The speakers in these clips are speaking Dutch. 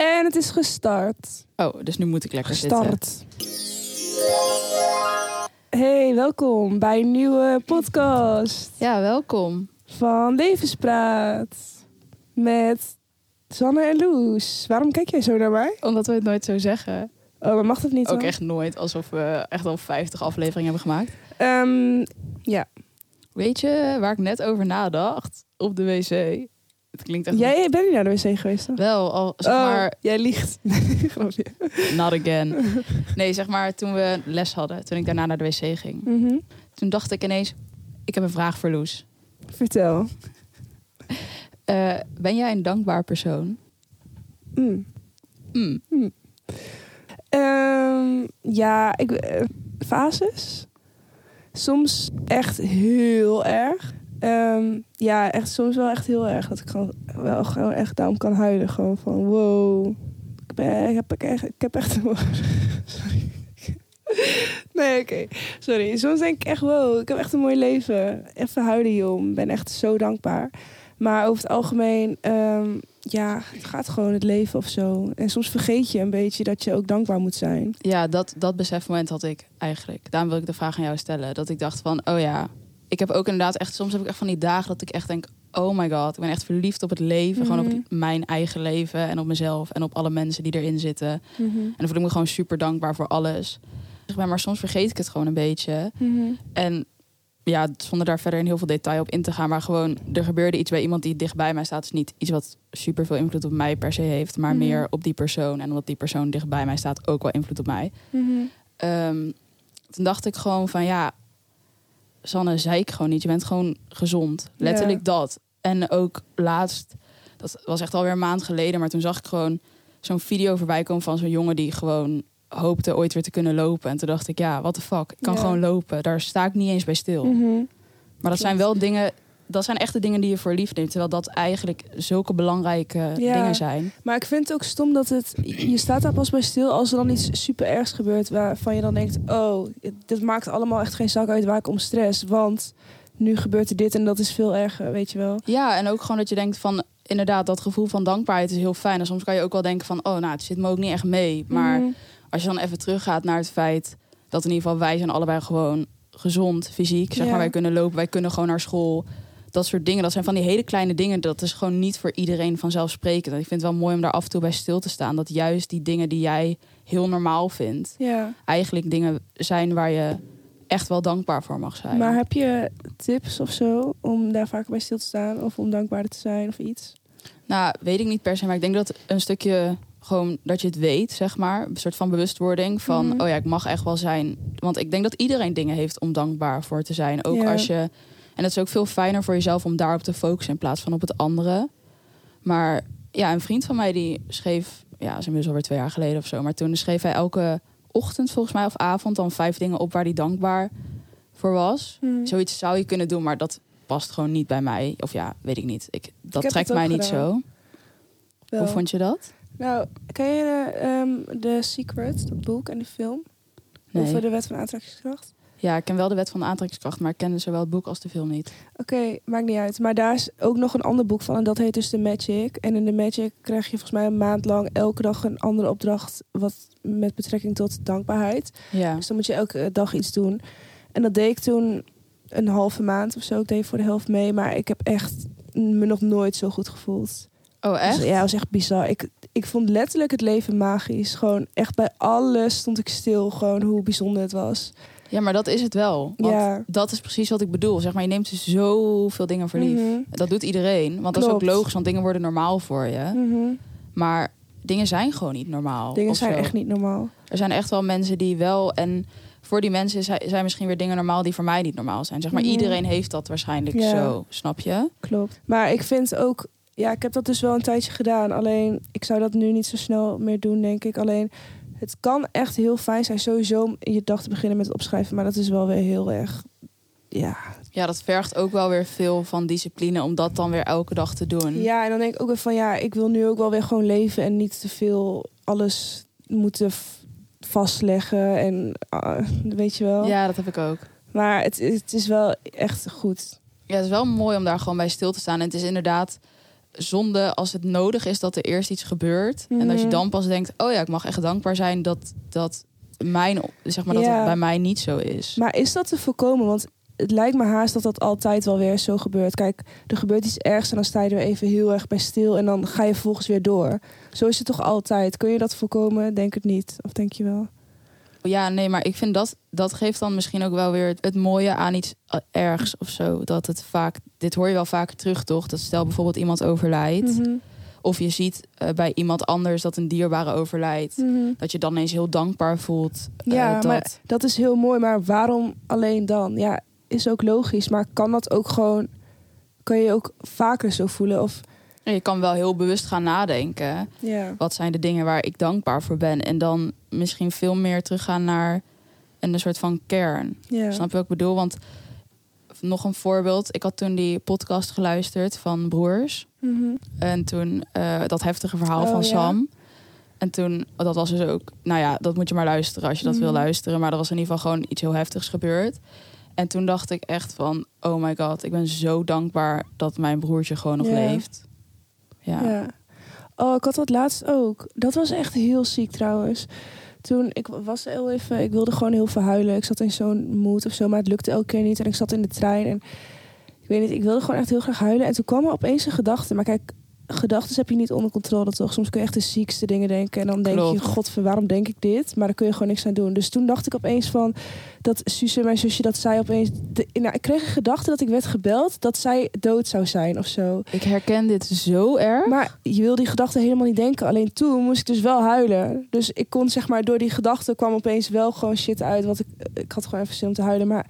En het is gestart. Oh, dus nu moet ik lekker zitten. Gestart. Hey, welkom bij een nieuwe podcast Ja, welkom. van Levenspraat. Met Sanne en Loes. Waarom kijk jij zo naar mij? Omdat we het nooit zo zeggen. Oh, maar mag dat niet Ook dan? echt nooit, alsof we echt al 50 afleveringen hebben gemaakt. Ehm, ja. Weet je waar ik net over nadacht? Op de wc. Klinkt echt Jij bent niet naar de wc geweest wel al, zeg Oh, maar, jij liegt. Grapje. not again. Nee, zeg maar, toen we les hadden, toen ik daarna naar de wc ging. Mhm. Toen dacht ik ineens, ik heb een vraag voor Loes. Vertel. Eh, ben jij een dankbaar persoon? Mm. Mm. Ehm, ja, ik, eh, fases. Soms echt heel erg. Ehm, ja, echt soms wel echt heel erg. Dat ik gewoon wel gewoon echt daarom kan huilen. Gewoon van wow. Ik, ben, heb, ik, echt, ik heb echt... Sorry. Nee, oké. Sorry. Soms denk ik echt wow. Ik heb echt een mooi leven. Even huilen, joh. Ik ben echt zo dankbaar. Maar over het algemeen... ehm, ja, het gaat gewoon het leven of zo. En soms vergeet je een beetje dat je ook dankbaar moet zijn. Ja, dat, dat besefmoment had ik eigenlijk. Daarom wil ik de vraag aan jou stellen. Dat ik dacht van, oh ja, ik heb ook inderdaad echt... Soms heb ik echt van die dagen dat ik echt denk... Oh my god, ik ben echt verliefd op het leven. Gewoon op Mhm. mijn eigen leven en op mezelf. En op alle mensen die erin zitten. En dan voel ik me gewoon super dankbaar voor alles. Maar, soms vergeet ik het gewoon een beetje. En ja, zonder daar verder in heel veel detail op in te gaan. Maar gewoon, er gebeurde iets bij iemand die dicht bij mij staat. is niet iets wat super veel invloed op mij per se heeft. Maar Mhm. meer op die persoon. En omdat die persoon dicht bij mij staat, ook wel invloed op mij. Ehm, toen dacht ik gewoon van ja, Sanne, zei ik gewoon niet. Je bent gewoon gezond. Letterlijk Ja. dat. En ook laatst, dat was echt alweer een maand geleden, maar toen zag ik gewoon zo'n video voorbij komen van zo'n jongen die gewoon hoopte ooit weer te kunnen lopen. En toen dacht ik, ja, what the fuck, ik kan Ja. gewoon lopen. Daar sta ik niet eens bij stil. Maar dat zijn wel dingen, dat zijn echte dingen die je voor lief neemt. Terwijl dat eigenlijk zulke belangrijke Ja. dingen zijn. Maar ik vind het ook stom dat het... Je staat daar pas bij stil als er dan iets super ergs gebeurt... waarvan je dan denkt... oh, dit maakt allemaal echt geen zak uit waar ik om stress. Want nu gebeurt er dit en dat is veel erger, weet je wel. Ja, en ook gewoon dat je denkt van, inderdaad, dat gevoel van dankbaarheid is heel fijn. En soms kan je ook wel denken van, oh, nou, het zit me ook niet echt mee. Maar Mhm. als je dan even teruggaat naar het feit dat in ieder geval wij zijn allebei gewoon gezond, fysiek. Zeg Ja. maar, wij kunnen lopen, wij kunnen gewoon naar school. Dat soort dingen, dat zijn van die hele kleine dingen. Dat is gewoon niet voor iedereen vanzelfsprekend. En ik vind het wel mooi om daar af en toe bij stil te staan. Dat juist die dingen die jij heel normaal vindt, Ja, eigenlijk dingen zijn waar je echt wel dankbaar voor mag zijn. maar heb je tips of zo om daar vaker bij stil te staan? Of om dankbaarder te zijn of iets? Nou, weet ik niet per se, maar ik denk dat een stukje gewoon dat je het weet, zeg maar, een soort van bewustwording van, Mhm. oh ja, ik mag echt wel zijn, want ik denk dat iedereen dingen heeft om dankbaar voor te zijn, ook Ja. als je, en het is ook veel fijner voor jezelf om daarop te focussen in plaats van op het andere. Maar ja, een vriend van mij die schreef, ja, dat is inmiddels alweer twee jaar geleden of zo, maar toen schreef hij elke ochtend volgens mij of avond dan vijf dingen op waar hij dankbaar voor was. Mhm. Zoiets zou je kunnen doen, maar dat past gewoon niet bij mij. Of ja, weet ik niet. Ik, dat trekt mij niet gedaan. zo. Wel. Hoe vond je dat? Nou, ken je ehm The Secret, dat boek en die film? Nee. Over de wet van aantrekkingskracht? Ja, ik ken wel de wet van de aantrekkingskracht, maar ik ken zowel het boek als de film niet. Oké, maakt niet uit. Maar daar is ook nog een ander boek van en dat heet dus The Magic. En in The Magic krijg je volgens mij een maand lang elke dag een andere opdracht wat met betrekking tot dankbaarheid. Ja. Dus dan moet je elke dag iets doen. En dat deed ik toen een halve maand of zo. Ik deed voor de helft mee, maar ik heb echt me nog nooit zo goed gevoeld. Oh, echt? Dus ja, het was echt bizar. Ik, ik vond letterlijk het leven magisch. Gewoon echt bij alles stond ik stil. Gewoon hoe bijzonder het was. Ja, maar dat is het wel. Want Ja. dat is precies wat ik bedoel. Zeg maar, je neemt dus zoveel dingen voor lief. Mhm. Dat doet iedereen. Want dat is ook logisch, want dingen worden normaal voor je. Mhm. Maar dingen zijn gewoon niet normaal. Dingen zijn zo. echt niet normaal. Er zijn echt wel mensen die wel... En voor die mensen zijn zijn misschien weer dingen normaal die voor mij niet normaal zijn. Zeg maar, Mhm. iedereen heeft dat waarschijnlijk Ja. zo. Snap je? Klopt. Maar ik vind ook, ja, ik heb dat dus wel een tijdje gedaan. Alleen, ik zou dat nu niet zo snel meer doen, denk ik. Alleen, het kan echt heel fijn zijn, sowieso om je dag te beginnen met het opschrijven. Maar dat is wel weer heel erg, ja. Ja, dat vergt ook wel weer veel van discipline om dat dan weer elke dag te doen. Ja, en dan denk ik ook weer van, ja, ik wil nu ook wel weer gewoon leven en niet te veel alles moeten vastleggen. En ah, weet je wel. Ja, dat heb ik ook. Maar het, het is wel echt goed. Ja, het is wel mooi om daar gewoon bij stil te staan. En het is inderdaad zonde als het nodig is dat er eerst iets gebeurt. En dat je Mhm. dan pas denkt, oh ja, ik mag echt dankbaar zijn dat, dat, mijn, zeg maar, dat Ja. het bij mij niet zo is. Maar is dat te voorkomen? Want het lijkt me haast dat dat altijd wel weer zo gebeurt. Kijk, er gebeurt iets ergs en dan sta je er even heel erg bij stil en dan ga je vervolgens weer door. Zo is het toch altijd? Kun je dat voorkomen? Denk het niet. Of denk je wel? Ja, nee, maar ik vind dat dat geeft dan misschien ook wel weer het, het mooie aan iets eh, ergs of zo. Dat het vaak, dit hoor je wel vaker terug, toch? Dat stel bijvoorbeeld iemand overlijdt, Mhm. of je ziet eh, bij iemand anders dat een dierbare overlijdt, Mhm. dat je dan ineens heel dankbaar voelt. eh, Ja, dat. maar dat is heel mooi. Maar waarom alleen dan? Ja, is ook logisch. Maar kan dat ook gewoon... Kan je je ook vaker zo voelen? Of, En je kan wel heel bewust gaan nadenken. ja. Wat zijn de dingen waar ik dankbaar voor ben? En dan misschien veel meer teruggaan naar een soort van kern. Ja. Snap je wat ik bedoel? Want nog een voorbeeld. Ik had toen die podcast geluisterd van Broers. Mhm. En toen eh, dat heftige verhaal Oh, van ja. Sam. En toen, dat was dus ook, nou ja, dat moet je maar luisteren als je dat wil Mhm. luisteren. Maar er was in ieder geval gewoon iets heel heftigs gebeurd. En toen dacht ik echt van, oh my god, ik ben zo dankbaar dat mijn broertje gewoon nog leeft. Ja. Ja. Oh, ik had dat laatst ook. Dat was echt heel ziek trouwens. Toen, ik was heel even, ik wilde gewoon heel veel huilen. Ik zat in zo'n mood of zo, maar het lukte elke keer niet. En ik zat in de trein en ik weet niet, ik wilde gewoon echt heel graag huilen. En toen kwam er opeens een gedachte. Maar kijk, gedachten heb je niet onder controle toch? Soms kun je echt de ziekste dingen denken. En dan denk je, god, waarom denk ik dit? Maar daar kun je gewoon niks aan doen. Dus toen dacht ik opeens van, dat Suze, mijn zusje, dat zij opeens... De, nou, ik kreeg een gedachte dat ik werd gebeld dat zij dood zou zijn of zo. Ik herken dit zo erg. Maar je wil die gedachte helemaal niet denken. Alleen toen moest ik dus wel huilen. Dus ik kon zeg maar door die gedachte kwam opeens wel gewoon shit uit. Wat ik, ik had gewoon even zin om te huilen. Maar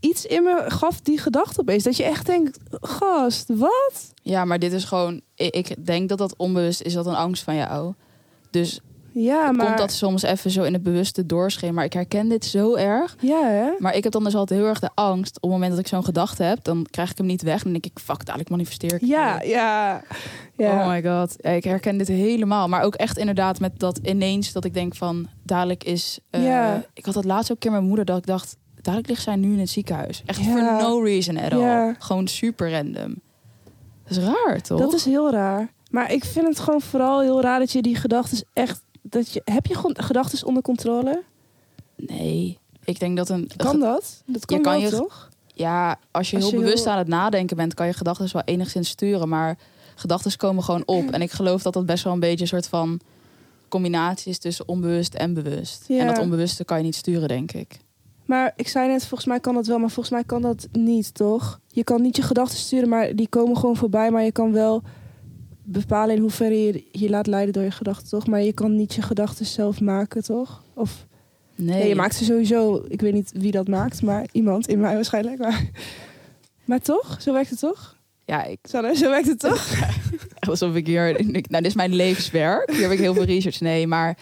iets in me gaf die gedachte opeens. Dat je echt denkt, gast, wat? Ja, maar dit is gewoon, ik, denk dat dat onbewust is dat een angst van jou. Dus Ja, maar... komt dat soms even zo in het bewuste doorscheen. Maar ik herken dit zo erg. Ja, hè? Maar ik heb dan dus altijd heel erg de angst. Op het moment dat ik zo'n gedachte heb, dan krijg ik hem niet weg. Dan denk ik, fuck, dadelijk manifesteer ik. Ja, weer. ja. ja. Oh my god. Ja, ik herken dit helemaal. Maar ook echt inderdaad met dat ineens dat ik denk van, dadelijk is... eh, Ja. Ik had dat laatst ook een keer met mijn moeder dat ik dacht, dadelijk ligt zij nu in het ziekenhuis. Echt Ja. for no reason at all. Ja. Gewoon super random. Dat is raar, toch? Dat is heel raar. Maar ik vind het gewoon vooral heel raar dat je die gedachten echt... Dat je, heb je gewoon gedachten onder controle? Nee. Ik denk dat een... Kan dat? Dat kan, Je kan wel, je- toch? Ja, als je Als heel je bewust heel- aan het nadenken bent, kan je gedachten wel enigszins sturen. Maar gedachten komen gewoon op. En ik geloof dat dat best wel een beetje een soort van combinatie is tussen onbewust en bewust. Ja. En dat onbewuste kan je niet sturen, denk ik. Maar ik zei net, volgens mij kan dat wel, maar volgens mij kan dat niet, toch? Je kan niet je gedachten sturen, maar die komen gewoon voorbij. Maar je kan wel bepalen in hoeverre je je laat leiden door je gedachten, toch? Maar je kan niet je gedachten zelf maken, toch? Of Nee. nee, je maakt ze sowieso. Ik weet niet wie dat maakt, maar iemand in mij waarschijnlijk. Maar, maar toch? Zo werkt het toch? Ja, ik, Sanne, zo werkt het toch? alsof ik hier... nou, dit is mijn levenswerk. Hier heb ik heel veel research. Nee, maar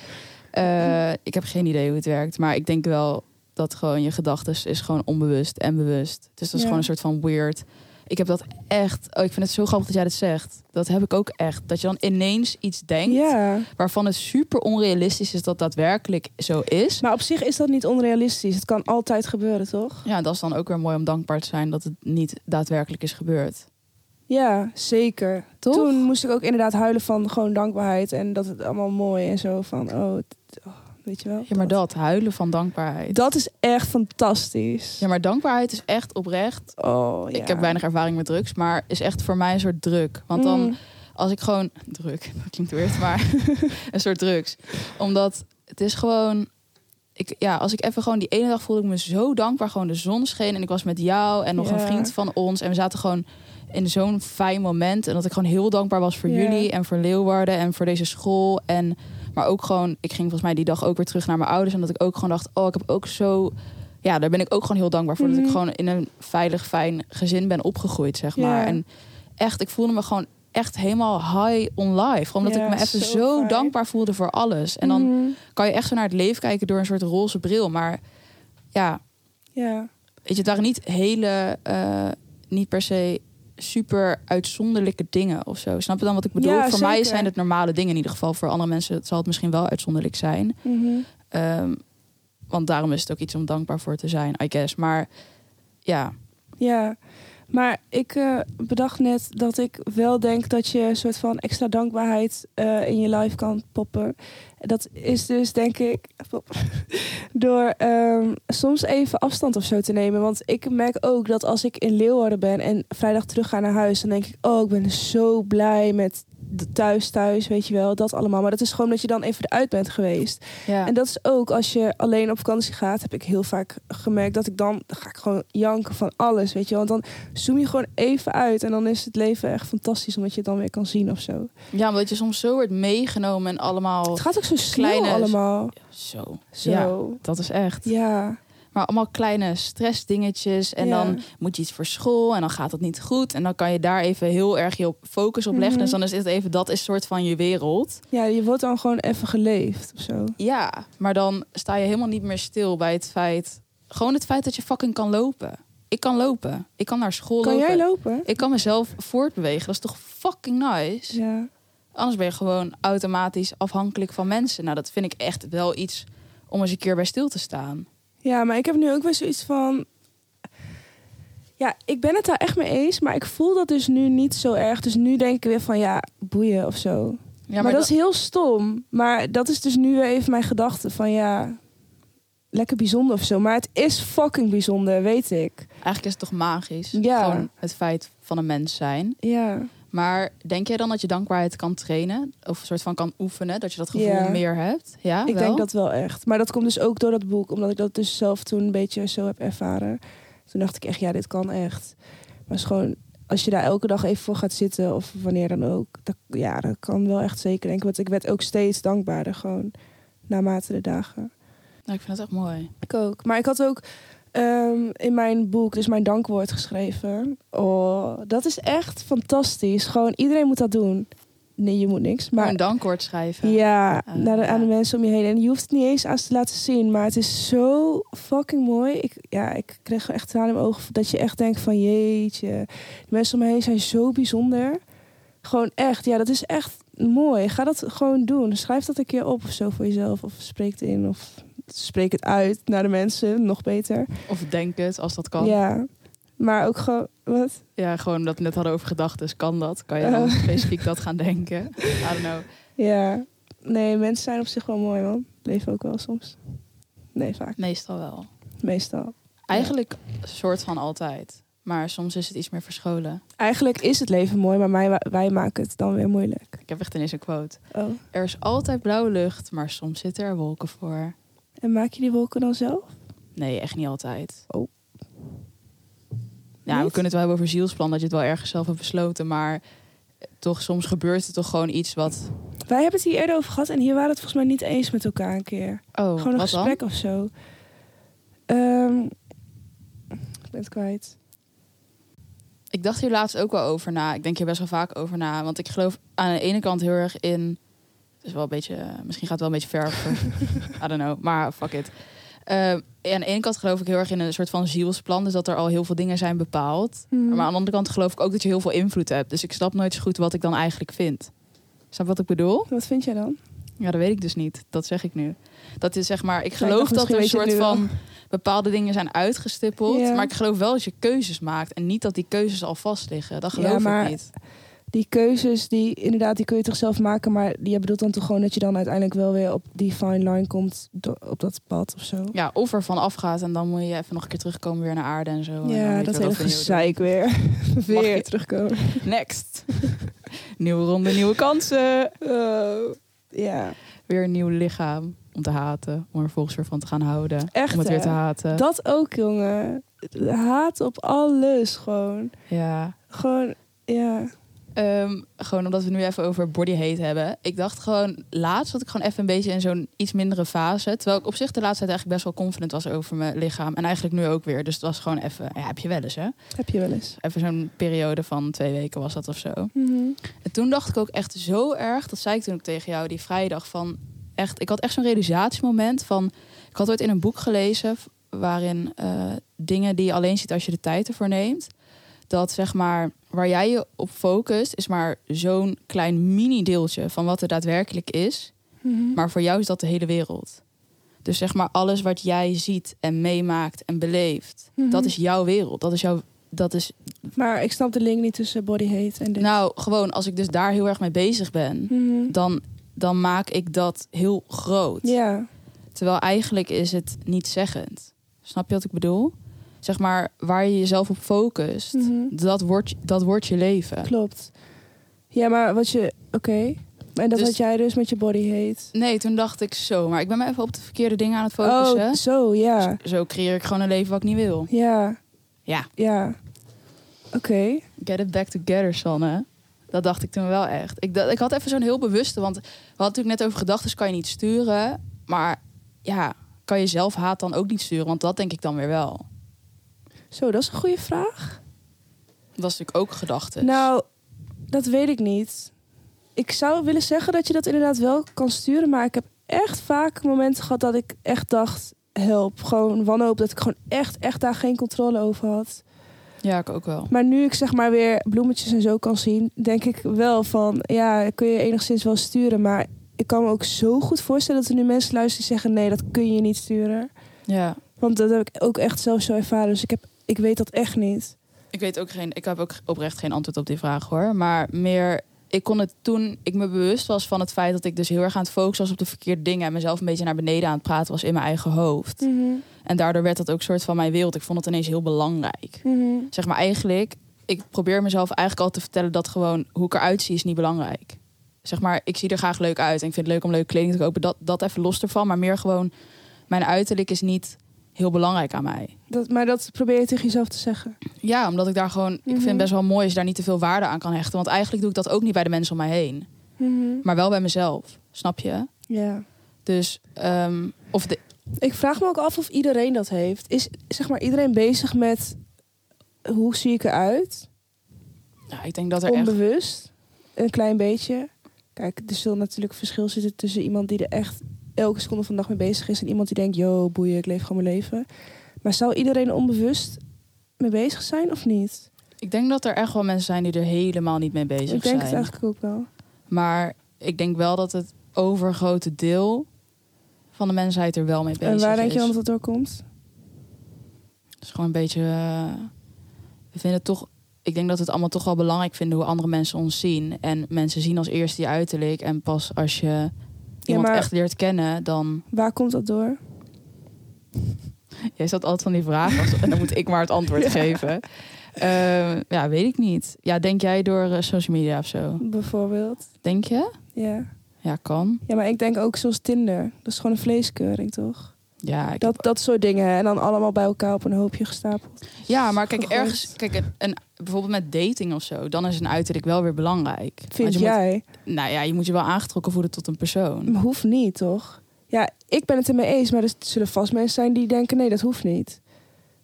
eh, ik heb geen idee hoe het werkt. Maar ik denk wel dat gewoon je gedachten is gewoon onbewust en bewust. Dus dat is Ja. gewoon een soort van weird. Ik heb dat echt... Oh, ik vind het zo grappig dat jij dat zegt. Dat heb ik ook echt. Dat je dan ineens iets denkt... Ja. waarvan het super onrealistisch is dat daadwerkelijk zo is. Maar op zich is dat niet onrealistisch. Het kan altijd gebeuren, toch? Ja, dat is dan ook weer mooi om dankbaar te zijn dat het niet daadwerkelijk is gebeurd. Ja, zeker. Toch? Toen moest ik ook inderdaad huilen van gewoon dankbaarheid. En dat het allemaal mooi en zo van, oh, oh, weet je wel. Ja, maar dat, huilen van dankbaarheid. Dat is echt fantastisch. Ja, maar dankbaarheid is echt oprecht. Oh, ja. Ik heb weinig ervaring met drugs, maar is echt voor mij een soort druk. Want dan, Mm. als ik gewoon... Druk, dat klinkt weird, maar een soort drugs. Omdat het is gewoon... Ik, ja, als ik even gewoon die ene dag voelde ik me zo dankbaar. Gewoon de zon scheen en ik was met jou en nog een vriend van ons. En we zaten gewoon in zo'n fijn moment. En dat ik gewoon heel dankbaar was voor jullie en voor Leeuwarden en voor deze school. En, maar ook gewoon, ik ging volgens mij die dag ook weer terug naar mijn ouders. En dat ik ook gewoon dacht, oh, ik heb ook zo... Ja, daar ben ik ook gewoon heel dankbaar voor. Dat Mhm. ik gewoon in een veilig, fijn gezin ben opgegroeid, zeg maar. En echt, ik voelde me gewoon echt helemaal high on life. Omdat ik me even zo zo, fijn. dankbaar voelde voor alles. En dan Mhm. kan je echt zo naar het leven kijken door een soort roze bril. Maar ja, Ja. weet je, het waren niet hele, eh, niet per se super uitzonderlijke dingen of zo. Snap je dan wat ik bedoel? Ja, voor mij zijn het normale dingen in ieder geval. Voor andere mensen zal het misschien wel uitzonderlijk zijn. Mhm. Ehm, want daarom is het ook iets om dankbaar voor te zijn, I guess. Maar ja, Ja. Maar ik uh, bedacht net dat ik wel denk dat je een soort van extra dankbaarheid uh, in je life kan poppen. Dat is dus, denk ik, door um, soms even afstand of zo te nemen. Want ik merk ook dat als ik in Leeuwarden ben en vrijdag terug ga naar huis, dan denk ik, oh, ik ben zo blij met thuis, thuis, weet je wel, dat allemaal. Maar dat is gewoon dat je dan even eruit bent geweest. Ja. En dat is ook als je alleen op vakantie gaat, heb ik heel vaak gemerkt dat ik dan, dan ga ik gewoon janken van alles, weet je wel. Want dan zoom je gewoon even uit en dan is het leven echt fantastisch omdat je het dan weer kan zien of zo. Ja, omdat je soms zo wordt meegenomen en allemaal. Het gaat ook zo kleine... allemaal. Zo. Zo. Ja, dat is echt. Ja. Maar allemaal kleine stressdingetjes. En dan moet je iets voor school en dan gaat het niet goed. En dan kan je daar even heel erg je focus op leggen. Mm Dus dan is het even, dat is soort van je wereld. Ja, je wordt dan gewoon even geleefd of zo. Ja, maar dan sta je helemaal niet meer stil bij het feit... Gewoon het feit dat je fucking kan lopen. Ik kan lopen. Ik kan naar school kan lopen. Kan jij lopen? Ik kan mezelf voortbewegen. Dat is toch fucking nice? Ja. Anders ben je gewoon automatisch afhankelijk van mensen. Nou, dat vind ik echt wel iets om eens een keer bij stil te staan. Ja, maar ik heb nu ook weer zoiets van. Ja, ik ben het daar echt mee eens, maar ik voel dat dus nu niet zo erg. Dus nu denk ik weer van ja, boeien of zo. Ja, maar, dat, is heel stom. Maar dat is dus nu weer even mijn gedachte van ja, lekker bijzonder of zo. Maar het is fucking bijzonder, weet ik. Eigenlijk is het toch magisch? Ja. Gewoon het feit van een mens zijn. Ja. Maar denk jij dan dat je dankbaarheid kan trainen? Of een soort van kan oefenen? Dat je dat gevoel meer hebt? Ja, ik denk dat wel echt. Maar dat komt dus ook door dat boek. Omdat ik dat dus zelf toen een beetje zo heb ervaren. Toen dacht ik echt, ja, dit kan echt. Maar is gewoon, als je daar elke dag even voor gaat zitten... of wanneer dan ook. Dat, ja, dat kan wel echt zeker denken. Want ik werd ook steeds dankbaarder gewoon. Naarmate de dagen. Nou, ik vind het echt mooi. Ik ook. Maar ik had ook Ehm, in mijn boek, dus mijn dankwoord geschreven. Oh, dat is echt fantastisch. Gewoon iedereen moet dat doen. Nee, je moet niks. Maar een dankwoord schrijven. Ja, uh, naar de, aan de mensen om je heen. En je hoeft het niet eens aan te laten zien. Maar het is zo fucking mooi. Ik, ja, ik kreeg echt aan in mijn ogen dat je echt denkt van jeetje. De mensen om me heen zijn zo bijzonder. Gewoon echt. Ja, dat is echt mooi. Ga dat gewoon doen. Schrijf dat een keer op of zo voor jezelf. Of spreek het in. Of spreek het uit naar de mensen, nog beter. Of denk het, als dat kan. Ja, maar ook gewoon, wat? Ja, gewoon dat we net hadden over gedachten, kan dat? Kan je dan oh. specifiek dat gaan denken? I don't know. Ja, nee, mensen zijn op zich wel mooi, man. Leven ook wel soms. Nee, vaak. Meestal wel. Meestal. Eigenlijk ja. soort van altijd. Maar soms is het iets meer verscholen. Eigenlijk is het leven mooi, maar wij, wij maken het dan weer moeilijk. Ik heb echt ineens een quote. Oh. Er is altijd blauwe lucht, maar soms zitten er wolken voor. En maak je die wolken dan zelf? Nee, echt niet altijd. Oh. Ja, we kunnen het wel hebben over zielsplan, dat je het wel ergens zelf hebt besloten. Maar toch, soms gebeurt er toch gewoon iets wat... Wij hebben het hier eerder over gehad en hier waren het volgens mij niet eens met elkaar een keer. Oh, gewoon een gesprek of zo. Um, ik ben het kwijt. Ik dacht hier laatst ook wel over na. Ik denk hier best wel vaak over na. Want ik geloof aan de ene kant heel erg in is wel een beetje, misschien gaat het wel een beetje ver. I don't know, maar fuck it. Uh, aan de ene kant geloof ik heel erg in een soort van zielsplan. Dus dat er al heel veel dingen zijn bepaald. Mhm. Maar aan de andere kant geloof ik ook dat je heel veel invloed hebt. Dus ik snap nooit zo goed wat ik dan eigenlijk vind. Snap wat ik bedoel? Wat vind jij dan? Ja, dat weet ik dus niet. Dat zeg ik nu. Dat is zeg maar, ik geloof dat er een soort van bepaalde dingen zijn uitgestippeld. Maar ik geloof wel dat je keuzes maakt. En niet dat die keuzes al vast liggen. Dat geloof ja, ik niet die keuzes, die inderdaad, die kun je toch zelf maken. Maar die bedoelt dan toch gewoon dat je dan uiteindelijk wel weer op die fine line komt. Op dat pad of zo. Ja, of er van afgaat en dan moet je even nog een keer terugkomen weer naar aarde en zo. Ja, en dat hele gezeik weer. weer terugkomen. Next. nieuwe ronde, nieuwe kansen. Oh, ja. Weer een nieuw lichaam om te haten. Om er volgens weer van te gaan houden. Echt, om het weer te haten. Dat ook, jongen. Haat op alles gewoon. Ja. Gewoon, ja. Ehm, gewoon omdat we nu even over body hate hebben. Ik dacht gewoon, laatst dat ik gewoon even een beetje in zo'n iets mindere fase. Terwijl ik op zich de laatste tijd eigenlijk best wel confident was over mijn lichaam. En eigenlijk nu ook weer. Dus het was gewoon even, ja, heb je wel eens hè? Heb je wel eens. Even zo'n periode van twee weken was dat of zo. Mhm. En toen dacht ik ook echt zo erg, dat zei ik toen ook tegen jou die vrijdag, van echt, ik had echt zo'n realisatiemoment van, ik had ooit in een boek gelezen waarin uh, dingen die je alleen ziet als je de tijd ervoor neemt dat zeg maar waar jij je op focust, is maar zo'n klein mini-deeltje van wat er daadwerkelijk is. Mhm. Maar voor jou is dat de hele wereld. Dus zeg maar alles wat jij ziet en meemaakt en beleeft, Mhm. dat is jouw wereld. Dat is jouw dat is... Maar ik snap de link niet tussen body hate en dit. Nou, gewoon als ik dus daar heel erg mee bezig ben... Mhm. dan, dan maak ik dat heel groot. Ja. Terwijl eigenlijk is het niet zeggend. Snap je wat ik bedoel? Zeg maar, waar je jezelf op focust, Mhm. dat, wordt, dat wordt je leven. Klopt. Ja, maar wat je... Oké. En dat Dus- had jij dus met je body hate. Nee, toen dacht ik zo, maar ik ben me even op de verkeerde dingen aan het focussen. Oh, zo, ja. Zo creëer ik gewoon een leven wat ik niet wil. Ja. Ja. Ja. Oké. Get it back together, Sanne. Dat dacht ik toen wel echt. Ik, dacht- ik had even zo'n heel bewuste, want we hadden natuurlijk net over gedachten kan je niet sturen. Maar ja, kan je zelf haat dan ook niet sturen? Want dat denk ik dan weer wel. Zo, dat is een goede vraag. Dat is natuurlijk ook gedachten. Nou, dat weet ik niet. Ik zou willen zeggen dat je dat inderdaad wel kan sturen. Maar ik heb echt vaak momenten gehad dat ik echt dacht... Help, gewoon wanhoop. Dat ik gewoon echt, echt daar geen controle over had. Ja, ik ook wel. Maar nu ik zeg maar weer bloemetjes en zo kan zien... denk ik wel van... Ja, kun je enigszins wel sturen. Maar ik kan me ook zo goed voorstellen dat er nu mensen luisteren die zeggen... Nee, dat kun je niet sturen. Ja. Want dat heb ik ook echt zelf zo ervaren. Dus ik, heb, ik weet dat echt niet. Ik weet ook geen, ik heb ook oprecht geen antwoord op die vraag hoor. Maar meer, ik kon het toen ik me bewust was van het feit dat ik dus heel erg aan het focussen was op de verkeerde dingen en mezelf een beetje naar beneden aan het praten was in mijn eigen hoofd. En daardoor werd dat ook soort van mijn wereld. Ik vond het ineens heel belangrijk. Zeg maar eigenlijk, ik probeer mezelf eigenlijk altijd te vertellen dat gewoon hoe ik eruit zie is niet belangrijk. Zeg maar, ik zie er graag leuk uit en ik vind het leuk om leuke kleding te kopen. Dat, dat even los ervan, maar meer gewoon mijn uiterlijk is niet heel belangrijk aan mij. Dat, maar dat probeer je tegen jezelf te zeggen. Ja, omdat ik daar gewoon... Ik vind Mhm. het best wel mooi als je daar niet te veel waarde aan kan hechten. Want eigenlijk doe ik dat ook niet bij de mensen om mij heen. Maar wel bij mezelf. Snap je? Ja. Dus... ehm, of de, Ik vraag me ook af of iedereen dat heeft. Is zeg maar iedereen bezig met hoe zie ik eruit? ja, ik denk dat er echt... Onbewust. Een klein beetje. Kijk, er zal natuurlijk verschil zitten tussen iemand die er echt elke seconde van de dag mee bezig is en iemand die denkt, yo, boeien, ik leef gewoon mijn leven. Maar zou iedereen er onbewust mee bezig zijn of niet? Ik denk dat er echt wel mensen zijn die er helemaal niet mee bezig ik denk zijn. het eigenlijk ook wel. Maar ik denk wel dat het overgrote deel van de mensheid er wel mee bezig En is. waar denk je dan dat het door komt? Het is gewoon een beetje... eh, we vinden het toch... Ik denk dat we het allemaal toch wel belangrijk vinden hoe andere mensen ons zien. En mensen zien als eerste je uiterlijk. En pas als je iemand maar- echt leert kennen, dan... Waar komt dat door? Jij stelt altijd van die vragen en dan moet ik maar het antwoord Ja. geven. Ehm, ja, weet ik niet. Ja, denk jij door eh, social media of zo? Bijvoorbeeld. Denk je? Ja. Ja, kan. ja, maar ik denk ook zoals Tinder. Dat is gewoon een vleeskeuring, toch? Ja, Dat, dat soort dingen. En dan allemaal bij elkaar op een hoopje gestapeld. ja maar kijk, gegooid. ergens, kijk, een, bijvoorbeeld met dating of zo, dan is een uiterlijk wel weer belangrijk. Vind je jij? Moet, nou ja, je moet je wel aangetrokken voelen tot een persoon. Maar hoeft niet, toch? Ja, ik ben het ermee eens. Maar er zullen vast mensen zijn die denken... nee, dat hoeft niet.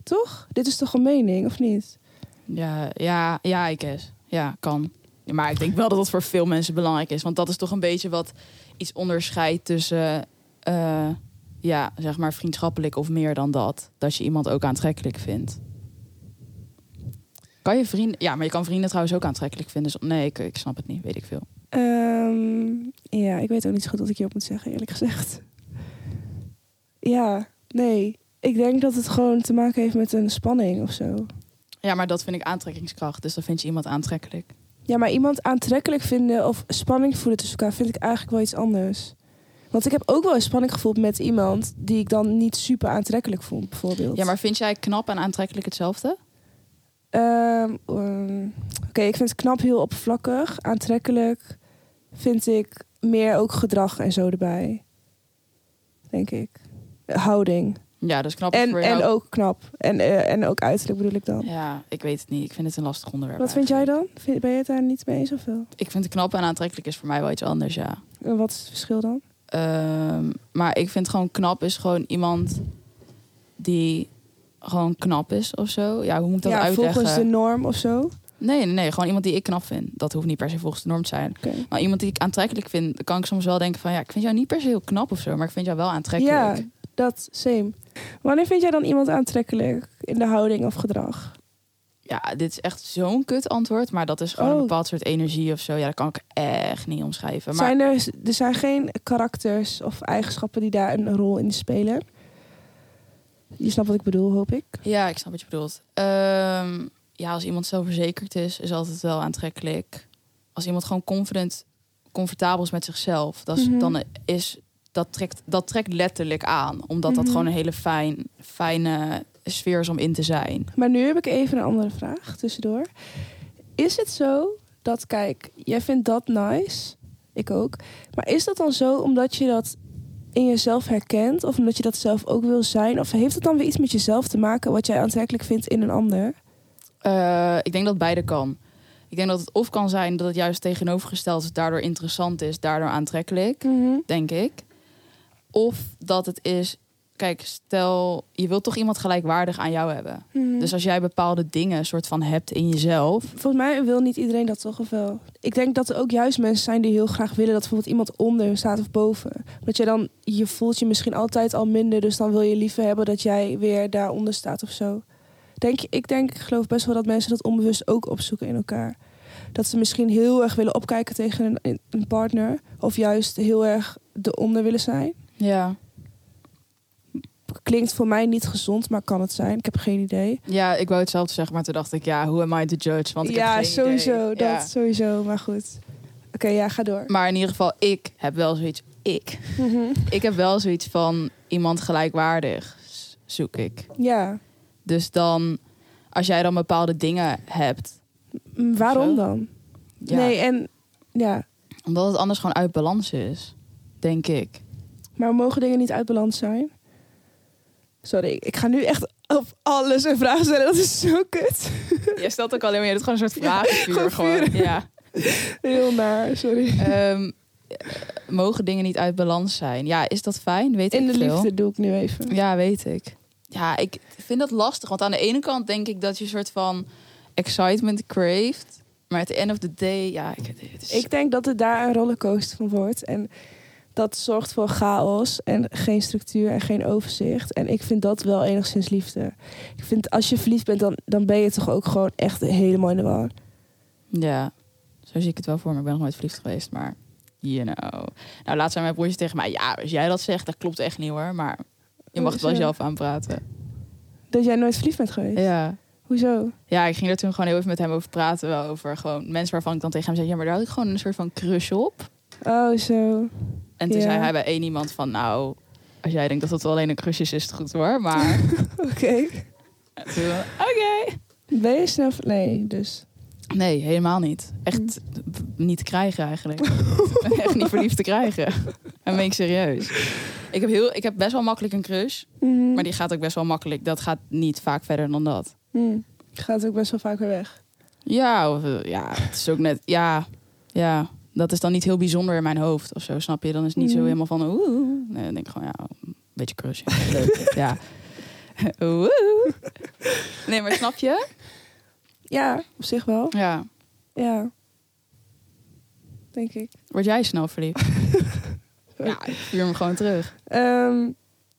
Toch? Dit is toch een mening, of niet? Ja, ja, ja, ik guess. Ja, kan. Maar ik denk wel dat dat voor veel mensen belangrijk is. Want dat is toch een beetje wat iets onderscheidt tussen, eh, ja, zeg maar vriendschappelijk of meer dan dat. Dat je iemand ook aantrekkelijk vindt. Kan je vrienden... Ja, maar je kan vrienden trouwens ook aantrekkelijk vinden. Dus, nee, ik, ik snap het niet. Weet ik veel. Ehm, ja, ik weet ook niet zo goed wat ik hierop moet zeggen, eerlijk gezegd. Ja, nee. Ik denk dat het gewoon te maken heeft met een spanning of zo. Ja, maar dat vind ik aantrekkingskracht. Dus dan vind je iemand aantrekkelijk. Ja, maar iemand aantrekkelijk vinden of spanning voelen tussen elkaar vind ik eigenlijk wel iets anders. Want ik heb ook wel eens spanning gevoeld met iemand die ik dan niet super aantrekkelijk vond, bijvoorbeeld. Ja, maar vind jij knap en aantrekkelijk hetzelfde? Ehm, ehm, Oké, ik vind het knap heel oppervlakkig. Aantrekkelijk vind ik meer ook gedrag en zo erbij. Denk ik. Houding. Ja, dus knap En, voor en ook knap. En, eh, en ook uiterlijk bedoel ik dan. Ja, ik weet het niet. Ik vind het een lastig onderwerp. Wat vind jij dan? Ben je het daar niet mee eens of wel? Ik vind knap en aantrekkelijk is voor mij wel iets anders, ja. En wat is het verschil dan? Ehm, maar ik vind gewoon knap is gewoon iemand die gewoon knap is of zo. Ja, hoe moet ik dat ja, uitleggen? volgens de norm of zo. Nee, nee, nee. Gewoon iemand die ik knap vind. Dat hoeft niet per se volgens de norm te zijn. Maar iemand die ik aantrekkelijk vind, dan kan ik soms wel denken van... ja, ik vind jou niet per se heel knap of zo, maar ik vind jou wel aantrekkelijk. Ja, dat same. Wanneer vind jij dan iemand aantrekkelijk in de houding of gedrag? Ja, dit is echt zo'n kut antwoord, maar dat is gewoon Oh. een bepaald soort energie of zo. Ja, dat kan ik echt niet omschrijven. Maar Zijn er, er zijn geen karakters of eigenschappen die daar een rol in spelen? Je snapt wat ik bedoel, hoop ik. ja, ik snap wat je bedoelt. Ehm, ja, als iemand zelfverzekerd is, is altijd wel aantrekkelijk. Als iemand gewoon confident, comfortabel is met zichzelf, dat is, Mhm. dan is dat trekt, dat trekt letterlijk aan. Omdat dat Mhm. gewoon een hele fijn, fijne sfeer is om in te zijn. Maar nu heb ik even een andere vraag tussendoor. Is het zo dat, kijk, jij vindt dat nice, ik ook. Maar is dat dan zo omdat je dat in jezelf herkent? Of omdat je dat zelf ook wil zijn? Of heeft het dan weer iets met jezelf te maken wat jij aantrekkelijk vindt in een ander? Eh, ik denk dat beide kan. Ik denk dat het of kan zijn dat het juist tegenovergesteld is, daardoor interessant is, daardoor aantrekkelijk, denk ik. Of dat het is, kijk, stel je wilt toch iemand gelijkwaardig aan jou hebben. Mhm. Dus als jij bepaalde dingen soort van hebt in jezelf, Volgens mij wil niet iedereen dat toch of wel? Ik denk dat er ook juist mensen zijn die heel graag willen dat bijvoorbeeld iemand onder hun staat of boven. Dat je dan, je voelt je misschien altijd al minder, dus dan wil je liever hebben dat jij weer daaronder staat of zo. Denk, ik denk, ik geloof best wel dat mensen dat onbewust ook opzoeken in elkaar. Dat ze misschien heel erg willen opkijken tegen een, een partner, of juist heel erg eronder willen zijn. ja, Klinkt voor mij niet gezond, maar kan het zijn. Ik heb geen idee. ja, ik wou hetzelfde zeggen, maar toen dacht ik, ja, who am I to judge? Want ik ja, heb geen sowieso. idee. Ja. Dat sowieso, maar goed. Oké, ja, ga door. Maar in ieder geval, ik heb wel zoiets. Ik. Mhm. Ik heb wel zoiets van iemand gelijkwaardig zoek ik. Ja. Dus dan, als jij dan bepaalde dingen hebt, Waarom dan? ja, Nee, en ja, omdat het anders gewoon uit balans is, denk ik. maar mogen dingen niet uit balans zijn? Sorry, ik- ga nu echt op alles een vraag stellen. Dat is zo kut. Jij stelt ook alleen maar, je doet gewoon een soort Ja, vragenvuur. gewoon gewoon. vuur. Ja. Heel naar, sorry. Ehm, eh, mogen dingen niet uit balans zijn? Ja, is dat fijn? Weet In ik de veel. liefde doe ik nu even. Ja, weet ik. Ja, ik vind dat lastig. Want aan de ene kant denk ik dat je een soort van excitement craeft. Maar at the end of the day, ja, ik, het is... Ik denk dat het daar een rollercoaster van wordt. En dat zorgt voor chaos en geen structuur en geen overzicht. En ik vind dat wel enigszins liefde. Ik vind als je verliefd bent, dan, dan ben je toch ook gewoon echt helemaal in de war. Ja, zo zie ik het wel voor me. Ik ben nog nooit verliefd geweest, maar you know. Nou, laatst zei mijn broertje tegen mij... Ja, als jij dat zegt, dat klopt echt niet hoor. Maar je mag het wel zelf aanpraten. Dat jij nooit verliefd bent geweest. Ja. Hoezo? Ja, ik ging er toen gewoon heel even met hem over praten. Wel over gewoon mensen waarvan ik dan tegen hem zei... Ja, maar daar had ik gewoon een soort van crush op. Oh, zo. En toen zei hij bij één iemand van... Nou, als jij denkt dat het alleen een crush is, is het goed hoor. Maar Oké. Oké. Ben je snel... Nee, dus. Nee, helemaal niet. Echt b- niet te krijgen eigenlijk. Echt niet verliefd te krijgen. En ben ik serieus. Ik heb, heel, ik heb best wel makkelijk een crush. Mhm. Maar die gaat ook best wel makkelijk. Dat gaat niet vaak verder dan dat. Hmm. Gaat ook best wel vaak weer weg. Ja, of, eh, ja het is ook net... Ja, ja, dat is dan niet heel bijzonder in mijn hoofd of zo, snap je? Dan is het niet zo Mhm. helemaal van... Oeh. Nee, dan denk ik gewoon, ja, een beetje crush. Ja, leuk. ja. Oeh. Nee, maar snap je? Ja, op zich wel. Ja. Ja. Denk ik. Word jij snel verliefd? ja, ik vuur hem gewoon terug. Ehm,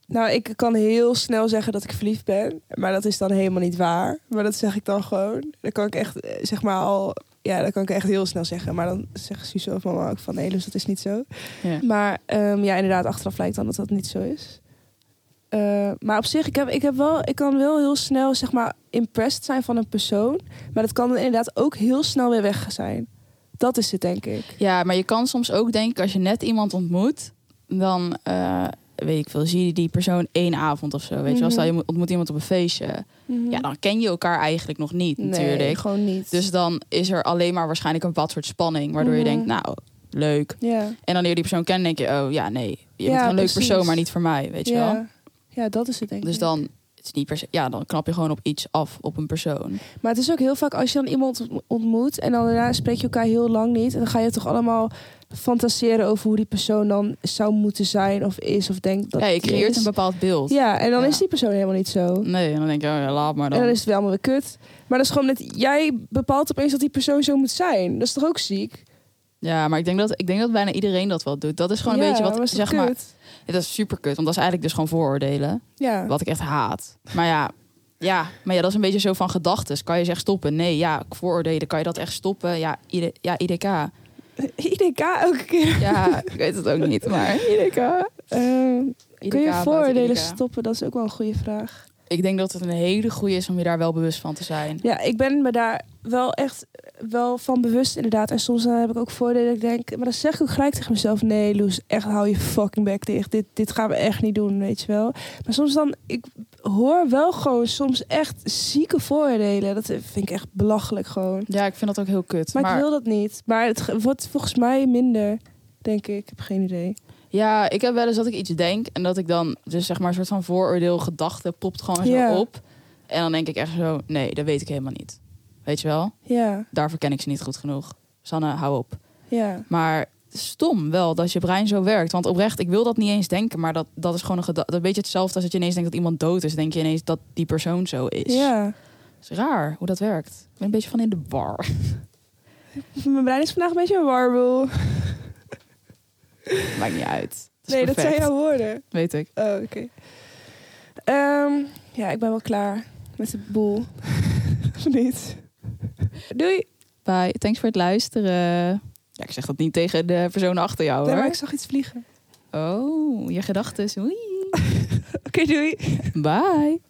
nou, ik kan heel snel zeggen dat ik verliefd ben. Maar dat is dan helemaal niet waar. Maar dat zeg ik dan gewoon. Dan kan ik echt, eh, zeg maar al... Ja, dat kan ik echt heel snel zeggen. Maar dan zeggen Suze of mama ook van... Nee, dus dat is niet zo. Ja. Maar ehm, ja, inderdaad, achteraf lijkt dan dat dat niet zo is. Eh, maar op zich, ik, heb, ik, heb wel, ik kan wel heel snel, zeg maar, impressed zijn van een persoon. Maar dat kan dan inderdaad ook heel snel weer weg zijn. Dat is het, denk ik. Ja, maar je kan soms ook denken, als je net iemand ontmoet, dan eh, weet ik veel, zie je die persoon één avond of zo. Weet je wel, Mhm. stel je mo- ontmoet iemand op een feestje. Ja, dan ken je elkaar eigenlijk nog niet, nee, natuurlijk. gewoon niet. Dus dan is er alleen maar waarschijnlijk een bepaald soort spanning, waardoor je Mhm. denkt, nou, leuk. En wanneer je die persoon kent, denk je, oh ja, nee, je Ja, bent een leuk persoon, maar niet voor mij, weet je wel. ja. dat is het, denk Dus ik. dan, het is niet per se, ja, dan knap je gewoon op iets af, op een persoon. Maar het is ook heel vaak als je dan iemand ontmoet en dan daarna spreek je elkaar heel lang niet. En dan ga je toch allemaal fantaseren over hoe die persoon dan zou moeten zijn of is of denkt dat ja, je creëert een bepaald beeld. Ja, en dan Ja. is die persoon helemaal niet zo. Nee, en dan denk je, oh ja, laat maar dan. En dan is het wel allemaal weer kut. Maar dat is gewoon net, jij bepaalt opeens dat die persoon zo moet zijn. Dat is toch ook ziek? Ja, maar ik denk, dat, ik denk dat bijna iedereen dat wel doet. Dat is gewoon een Ja, beetje wat, zeg maar... kut? Dat is super kut, want dat is eigenlijk dus gewoon vooroordelen. Ja. Wat ik echt haat. Maar ja, ja, maar ja, dat is een beetje zo van gedachten. Kan je ze echt stoppen? Nee, ja, vooroordelen, kan je dat echt stoppen? Ja, ID, ja IDK. IDK elke keer. Ja, ik weet het ook niet, maar... Ehm, kun je vooroordelen stoppen? Dat is ook wel een goede vraag. Ik denk dat het een hele goede is om je daar wel bewust van te zijn. Ja, ik ben me daar wel echt wel van bewust inderdaad. En soms dan heb ik ook voordelen dat ik denk... Maar dan zeg ik ook gelijk tegen mezelf... Nee, Loes, echt hou je fucking back dicht. Dit, dit gaan we echt niet doen, weet je wel. Maar soms dan... Ik hoor wel gewoon soms echt zieke voordelen. Dat vind ik echt belachelijk gewoon. Ja, ik vind dat ook heel kut. Maar, ik wil dat niet. Maar het wordt volgens mij minder, denk ik. Ik heb geen idee. Ja, ik heb wel eens dat ik iets denk en dat ik dan dus zeg maar een soort van vooroordeel gedachte popt gewoon zo Ja. op. En dan denk ik echt zo, nee, dat weet ik helemaal niet. Weet je wel? Ja, Daarvoor ken ik ze niet goed genoeg. Sanne, hou op. ja. Maar stom wel dat je brein zo werkt. Want oprecht, ik wil dat niet eens denken, maar dat, dat is gewoon een gedachte. Een beetje hetzelfde als dat je ineens denkt dat iemand dood is. Denk je ineens dat die persoon zo is. Ja. Het is raar hoe dat werkt. Ik ben een beetje van in de war. Mijn brein is vandaag een beetje een warboel. Maakt niet uit. Nee, dat zijn jouw woorden. Weet ik. Oh, oké. Ehm, ja, ik ben wel klaar met de boel. of niet? Doei. Bye. Thanks voor het luisteren. Ja, ik zeg dat niet tegen de persoon achter jou Nee, hoor. maar ik zag iets vliegen. Oh, je gedachten. Oei. Oké, doei. Bye.